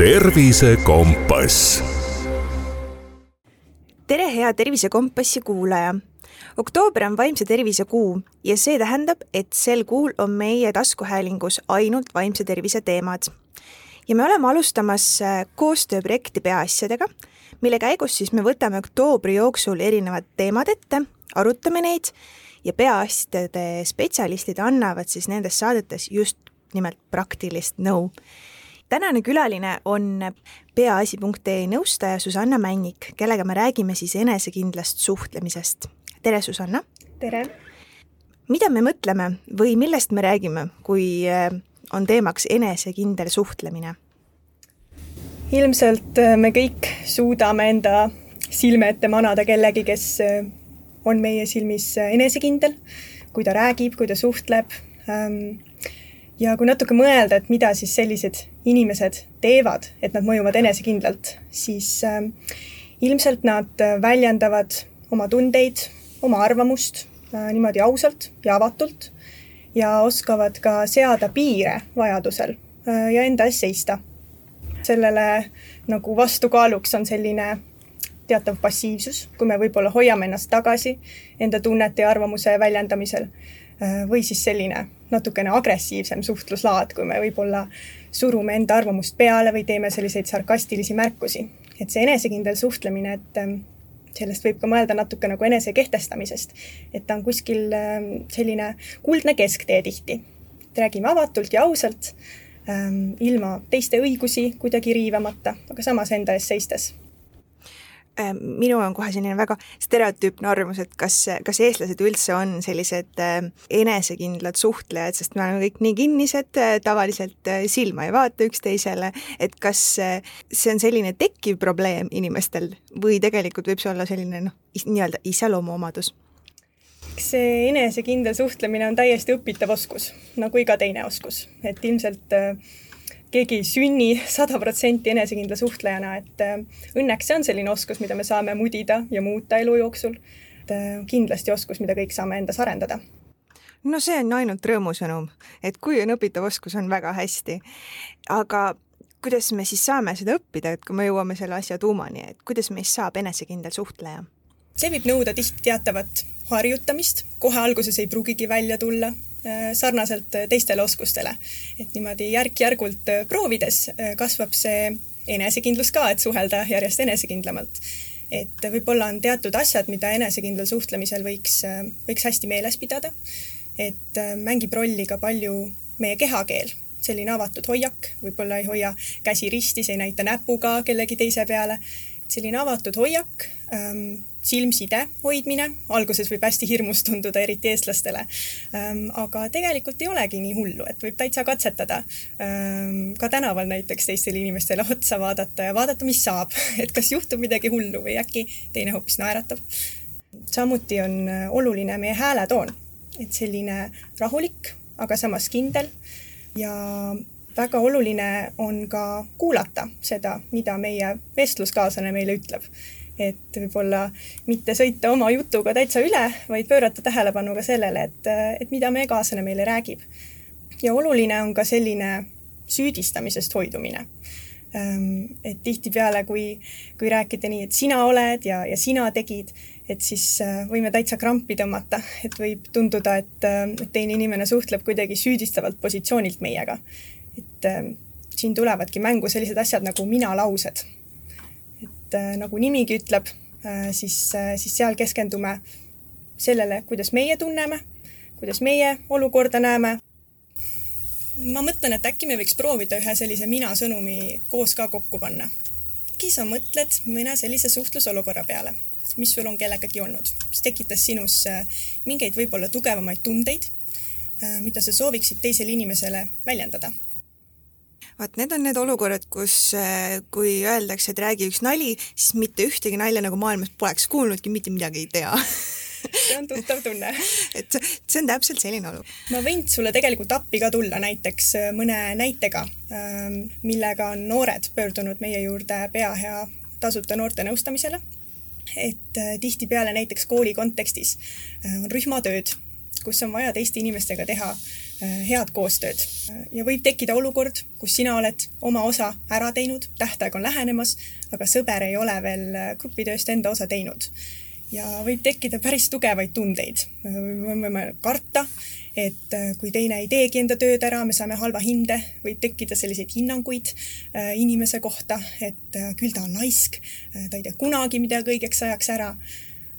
tervisekompass. tere, hea Tervisekompassi kuulaja oktoober on vaimse tervise kuu ja see tähendab, et sel kuul on meie taskuhäälingus ainult vaimse tervise teemad. ja me oleme alustamas äh, koostööprojekti Peaasjadega, mille käigus siis me võtame oktoobri jooksul erinevad teemad ette, arutame neid ja peaasjade spetsialistid annavad siis nendes saadetes just nimelt praktilist nõu tänane külaline on peaasi.ee nõustaja Susanna Männik, kellega me räägime siis enesekindlast suhtlemisest. tere, Susanna! tere! mida me mõtleme või millest me räägime, kui äh, on teemaks enesekindel suhtlemine? ilmselt äh, me kõik suudame enda silme ette manada kellegi, kes äh, on meie silmis enesekindel, kui ta räägib, kui ta suhtleb ähm, ja kui natuke mõelda, et mida siis sellised inimesed teevad, et nad mõjuvad enesekindlalt, siis äh, ilmselt nad väljendavad oma tundeid, oma arvamust äh, niimoodi ausalt ja avatult ja oskavad ka seada piire vajadusel äh, ja enda eest seista. sellele nagu vastukaaluks on selline teatav passiivsus, kui me võib-olla hoiame ennast tagasi enda tunnete ja arvamuse väljendamisel või siis selline natukene agressiivsem suhtluslaad, kui me võib-olla surume enda arvamust peale või teeme selliseid sarkastilisi märkusi. et see enesekindel suhtlemine, et ähm, sellest võib ka mõelda natuke nagu enese kehtestamisest, et ta on kuskil ähm, selline kuldne kesktee tihti. räägime avatult ja ausalt, ähm, ilma teiste õigusi kuidagi riivamata, aga samas enda eest seistes Äh, minul on kohe selline väga stereotüüpne arvamus, et kas, kas eestlased üldse on sellised äh, enesekindlad suhtlejad, sest me oleme kõik nii kinnised, äh, tavaliselt silma ei vaata üksteisele, et kas see on selline tekkiv probleem inimestel või tegelikult võib see olla selline noh, nii-öelda iseloomuomadus? see enesekindel suhtlemine on täiesti õpitav oskus, nagu iga teine oskus, et ilmselt äh, keegi ei sünni sada protsenti enesekindla suhtlejana, et äh, õnneks see on selline oskus, mida me saame mudida ja muuta elu jooksul. et äh, kindlasti oskus, mida kõik saame endas arendada no see on ainult rõõmusõnum, et kui on õpitav oskus, on väga hästi. aga kuidas me siis saame seda õppida, et kui me jõuame selle asja tuumani, et kuidas meist saab enesekindel suhtleja? see võib nõuda tihti teatavat harjutamist, kohe alguses ei pruugigi välja tulla, sarnaselt äh, teistele oskustele. et niimoodi järk-järgult äh, proovides kasvab see enesekindlus ka, et suhelda järjest enesekindlamalt. et võib-olla on teatud asjad, mida enesekindlal suhtlemisel võiks, võiks hästi meeles pidada. et mängib rolli ka palju meie kehakeel, selline avatud hoiak, võib-olla ei hoia käsi ristis, ei näita näpuga kellegi teise peale. selline avatud hoiak ähm, silmside hoidmine, alguses võib hästi hirmus tunduda, eriti eestlastele. Ähm, aga tegelikult ei olegi nii hullu, et võib täitsa katsetada. Ähm, ka tänaval näiteks teistele inimestele otsa vaadata ja vaadata, mis saab, et kas juhtub midagi hullu või äkki teine hoopis naeratab. samuti on äh, oluline meie hääletoon, et selline rahulik, aga samas kindel ja väga oluline on ka kuulata seda, mida meie vestluskaaslane meile ütleb et võib-olla mitte sõita oma jutuga täitsa üle, vaid pöörata tähelepanu ka sellele, et, et mida meie kaaslane meile räägib. ja oluline on ka selline süüdistamisest hoidumine. Ehm, et tihtipeale, kui, kui rääkida nii, et sina oled ja, ja sina tegid, et siis äh, võime täitsa krampi tõmmata, et võib tunduda, et, äh, teine inimene suhtleb kuidagi süüdistavalt positsioonilt meiega. Et äh, siin tulevadki mängu sellised asjad nagu mina-laused et äh, nagu nimigi ütleb, äh, siis, siis seal keskendume sellele, kuidas meie tunneme, kuidas meie olukorda näeme. ma mõtlen, et äkki me võiks proovida ühe sellise mina sõnumi koos ka kokku panna. äkki sa mõtled mõne sellise suhtlusolukorra peale, mis sul on kellegagi olnud, mis tekitas sinus mingeid võib-olla tugevamaid tundeid, mida sa sooviksid teisele inimesele väljendada vaat need on need olukorrad, kus äh, kui öeldakse, et räägi üks nali, siis mitte ühtegi nalja nagu maailmas poleks kuulnudki, mitte midagi ei tea see on tuttav tunne. et see on täpselt selline olukord. ma võin sulle tegelikult appi ka tulla näiteks äh, mõne näitega, ähm, millega on noored pöördunud meie juurde peahea tasuta noorte nõustamisele. et äh, tihtipeale näiteks kooli kontekstis on rühmatööd, kus on vaja teiste inimestega teha head koostööd. ja võib tekkida olukord, kus sina oled oma osa ära teinud, tähtaeg on lähenemas, aga sõber ei ole veel grupitööst enda osa teinud. ja võib tekkida päris tugevaid tundeid. me võime karta, et kui teine ei teegi enda tööd ära, me saame halva hinde, võib tekkida selliseid hinnanguid inimese kohta, et küll ta on laisk, ta ei tee kunagi midagi õigeks ajaks ära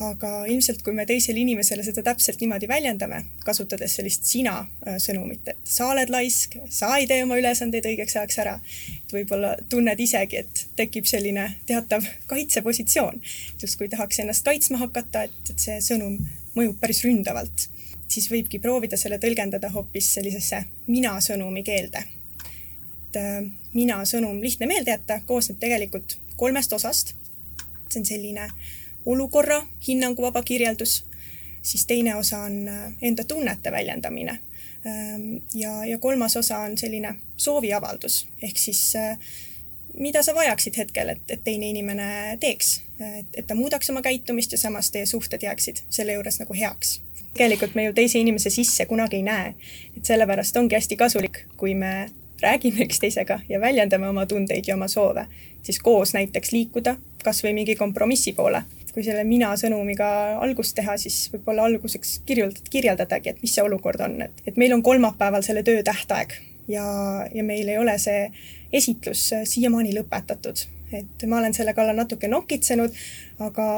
aga ilmselt, kui me teisele inimesele seda täpselt niimoodi väljendame, kasutades sellist sina äh, sõnumit, et sa oled laisk, sa ei tee oma ülesandeid õigeks ajaks ära, et võib-olla tunned isegi, et tekib selline teatav kaitsepositsioon, justkui tahaks ennast kaitsma hakata, et, et see sõnum mõjub päris ründavalt, siis võibki proovida selle tõlgendada hoopis sellisesse mina sõnumi keelde. et äh, mina sõnum lihtne meelde jätta koosneb tegelikult kolmest osast. see on selline äh, olukorra hinnanguvaba kirjeldus, siis teine osa on äh, enda tunnete väljendamine. Ähm, ja, ja kolmas osa on selline sooviavaldus, ehk siis äh, mida sa vajaksid hetkel, et, et teine inimene teeks, et, et ta muudaks oma käitumist ja samas teie suhted jääksid selle juures nagu heaks. tegelikult me ju teise inimese sisse kunagi ei näe, et sellepärast ongi hästi kasulik, kui me räägime üksteisega ja väljendame oma tundeid ja oma soove, siis koos näiteks liikuda kas või mingi kompromissi poole kui selle mina sõnumiga algust teha, siis võib-olla alguseks kirjeldad, kirjeldadagi, et mis see olukord on, et, et meil on kolmapäeval selle töö tähtaeg ja, ja meil ei ole see esitlus siiamaani lõpetatud. et ma olen selle kallal natuke nokitsenud, aga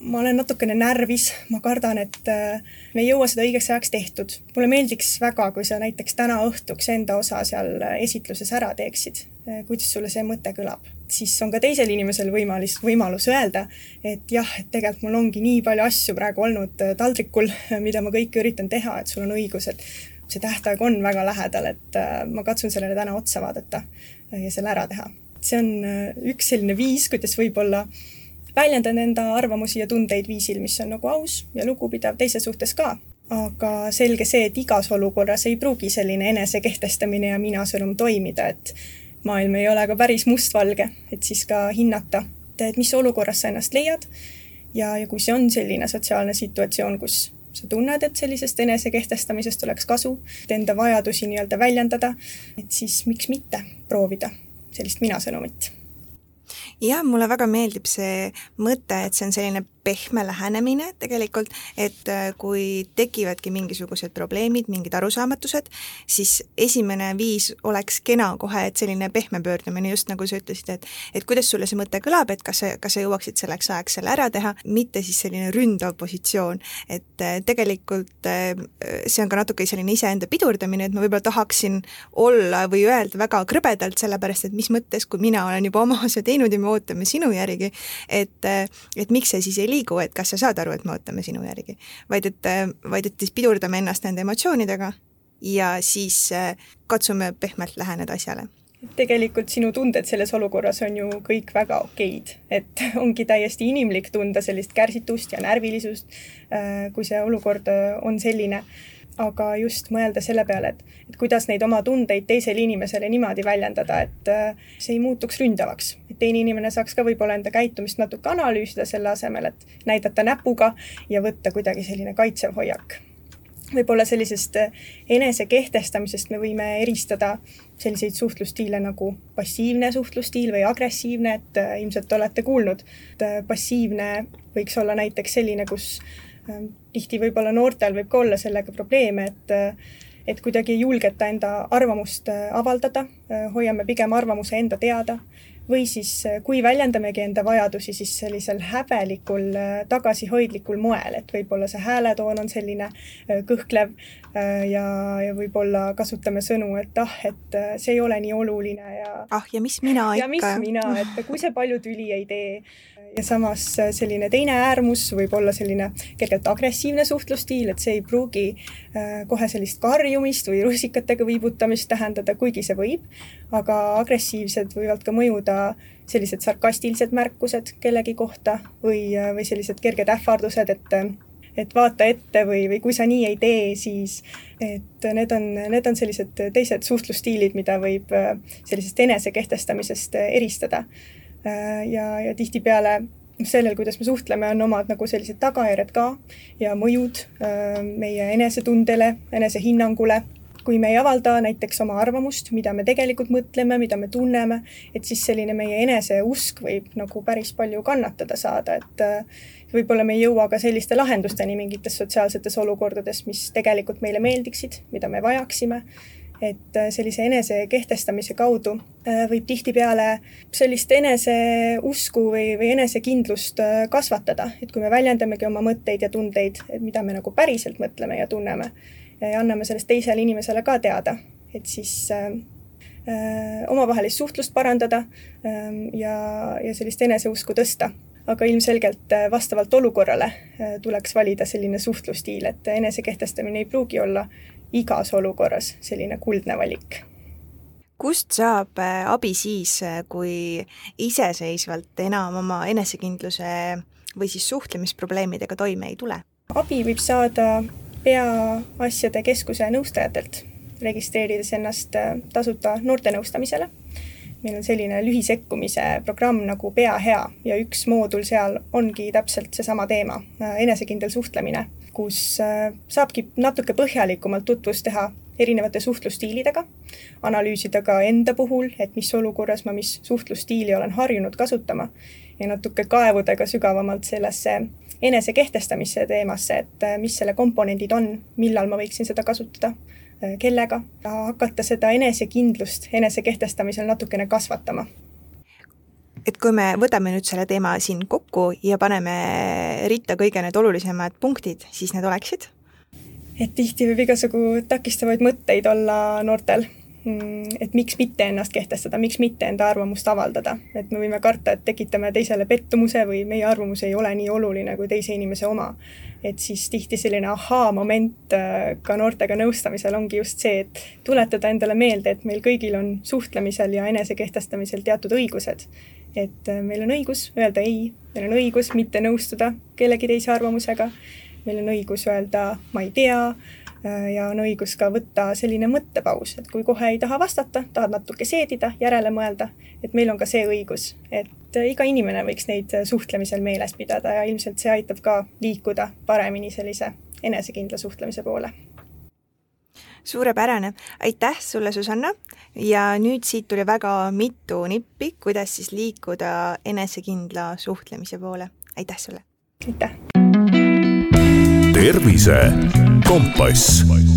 ma olen natukene närvis, ma kardan, et äh, me ei jõua seda õigeks ajaks tehtud. mulle meeldiks väga, kui sa näiteks täna õhtuks enda osa seal esitluses ära teeksid. Äh, kuidas sulle see mõte kõlab? siis on ka teisel inimesel võimalus, võimalus öelda, et jah, et tegelikult mul ongi nii palju asju praegu olnud äh, taldrikul, mida ma kõike üritan teha, et sul on õigus, et see tähtaeg on väga lähedal, et ma katsun sellele täna otsa vaadata ja selle ära teha. see on üks selline viis, kuidas võib-olla äh, väljendan enda arvamusi ja tundeid viisil, mis on nagu aus ja lugupidav teise suhtes ka. aga selge see, et igas olukorras ei pruugi selline enesekehtestamine ja mina-sõnum toimida, et maailm ei ole ka päris mustvalge, et siis ka hinnata, et mis olukorras sa ennast leiad ja, ja kui see on selline sotsiaalne situatsioon, kus sa tunned, et sellisest enesekehtestamisest oleks kasu, et enda vajadusi nii-öelda väljendada, et siis miks mitte proovida sellist mina-sõnumit jah, mulle väga meeldib see mõte, et see on selline pehme lähenemine tegelikult, et äh, kui tekivadki mingisugused probleemid, mingid arusaamatused, siis esimene viis oleks kena kohe, et selline pehme pöördumine, just nagu sa ütlesid, et et kuidas sulle see mõte kõlab, et kas sa, kas sa jõuaksid selleks ajaks selle ära teha, mitte siis selline ründav positsioon. et äh, tegelikult äh, see on ka natuke selline iseenda pidurdamine, et ma võib-olla tahaksin olla või öelda väga krõbedalt, sellepärast et mis mõttes, kui mina olen juba oma asja teinud ja me ootame sinu järgi, et, et miks see siis ei liigu liigu, et kas sa saad aru, et me ootame sinu järgi, vaid et, vaid et siis pidurdame ennast nende emotsioonidega ja siis äh, katsume pehmelt läheneda asjale. Tegelikult sinu tunded selles olukorras on ju kõik väga okeid, et ongi täiesti inimlik tunda sellist kärsitust ja närvilisust, äh, kui see olukord äh, on selline aga just mõelda selle peale, et, et kuidas neid oma tundeid teisele inimesele niimoodi väljendada, et äh, see ei muutuks ründavaks. et teine inimene saaks ka võib-olla enda käitumist natuke analüüsida selle asemel, et näidata näpuga ja võtta kuidagi selline kaitsev hoiak. võib-olla sellisest äh, enesekehtestamisest me võime eristada selliseid suhtlusstiile nagu passiivne suhtlusstiil või agressiivne, et äh, ilmselt olete kuulnud, passiivne võiks olla näiteks selline, kus tihti võib-olla noortel võib ka olla sellega probleeme, et et kuidagi ei julgeta enda arvamust äh, avaldada, äh, hoiame pigem arvamuse enda teada. Või siis äh, kui väljendamegi enda vajadusi, siis sellisel häbelikul, tagasihoidlikul moel, et võib-olla see hääletoon on selline kõhklev ja, ja võib-olla kasutame sõnu, et ah, et see ei ole nii oluline ja ah, ja mis mina ikka. ja mis mina, et kui see palju tüli ei tee ja samas äh, selline teine äärmus võib olla selline kergelt agressiivne suhtlusstiil, et see ei pruugi äh, kohe sellist karjumist või rusikatega viibutamist tähendada, kuigi see võib, aga agressiivsed võivad ka mõjuda sellised sarkastilised märkused kellegi kohta või, äh, või sellised kerged ähvardused, et et vaata ette või, või kui sa nii ei tee, siis et need on, need on sellised teised suhtlusstiilid, mida võib sellisest enesekehtestamisest eristada ja, ja tihtipeale sellel, kuidas me suhtleme, on omad nagu sellised tagajärjed ka ja mõjud äh, meie enesetundele, enesehinnangule. Kui me ei avalda näiteks oma arvamust, mida me tegelikult mõtleme, mida me tunneme, et siis selline meie eneseusk võib nagu päris palju kannatada saada, et äh, võib-olla me ei jõua ka selliste lahendusteni mingites sotsiaalsetes olukordades, mis tegelikult meile meeldiksid, mida me vajaksime et äh, sellise enese kehtestamise kaudu äh, võib tihtipeale sellist eneseusku või, või enesekindlust kasvatada, et kui me väljendamegi oma mõtteid ja tundeid, et mida me nagu päriselt mõtleme ja tunneme, ja anname sellest teisele inimesele ka teada, et siis äh, äh, omavahelist suhtlust parandada äh, ja, ja sellist eneseusku tõsta. aga ilmselgelt äh, vastavalt olukorrale äh, tuleks valida selline suhtlusstiil, et enese kehtestamine ei pruugi olla igas olukorras selline kuldne valik kust saab äh, abi siis, kui iseseisvalt enam oma enesekindluse või siis suhtlemisprobleemidega toime ei tule? abi võib saada peaasjade keskuse nõustajatelt, registreerides ennast äh, tasuta noortenõustamisele. Meil on selline lühisekkumise programm nagu Pea hea ja üks moodul seal ongi täpselt seesama teema, äh, enesekindel suhtlemine, kus äh, saabki natuke põhjalikumalt tutvust teha erinevate suhtlusstiilidega, analüüsida ka enda puhul, et mis olukorras ma mis suhtlusstiili olen harjunud kasutama ja natuke kaevuda ka sügavamalt sellesse enese kehtestamise teemasse, et äh, mis selle komponendid on, millal ma võiksin seda kasutada, äh, kellega, hakata seda enesekindlust enese kehtestamisel natukene kasvatama. et kui me võtame nüüd selle teema siin kokku ja paneme ritta kõige need olulisemad punktid, siis need oleksid? et tihti võib igasugu takistavaid mõtteid olla noortel Mm, et miks mitte ennast kehtestada, miks mitte enda arvamust avaldada, et me võime karta, et tekitame teisele pettumuse või meie arvamus ei ole nii oluline kui teise inimese oma. Et siis tihti selline ahaa-moment äh, ka noortega nõustamisel ongi just see, et tuletada endale meelde, et meil kõigil on suhtlemisel ja enesekehtestamisel teatud õigused. et äh, meil on õigus öelda ei, meil on õigus mitte nõustuda kellegi teise arvamusega, meil on õigus öelda ma ei tea ja on õigus ka võtta selline mõttepaus, et kui kohe ei taha vastata, tahad natuke seedida, järele mõelda, et meil on ka see õigus, et äh, iga inimene võiks neid äh, suhtlemisel meeles pidada ja ilmselt see aitab ka liikuda paremini sellise enesekindla suhtlemise poole. Suurepärane, aitäh sulle, Susanna, ja nüüd siit tuli väga mitu nippi, kuidas siis liikuda enesekindla suhtlemise poole, aitäh sulle! aitäh! tervise Compas.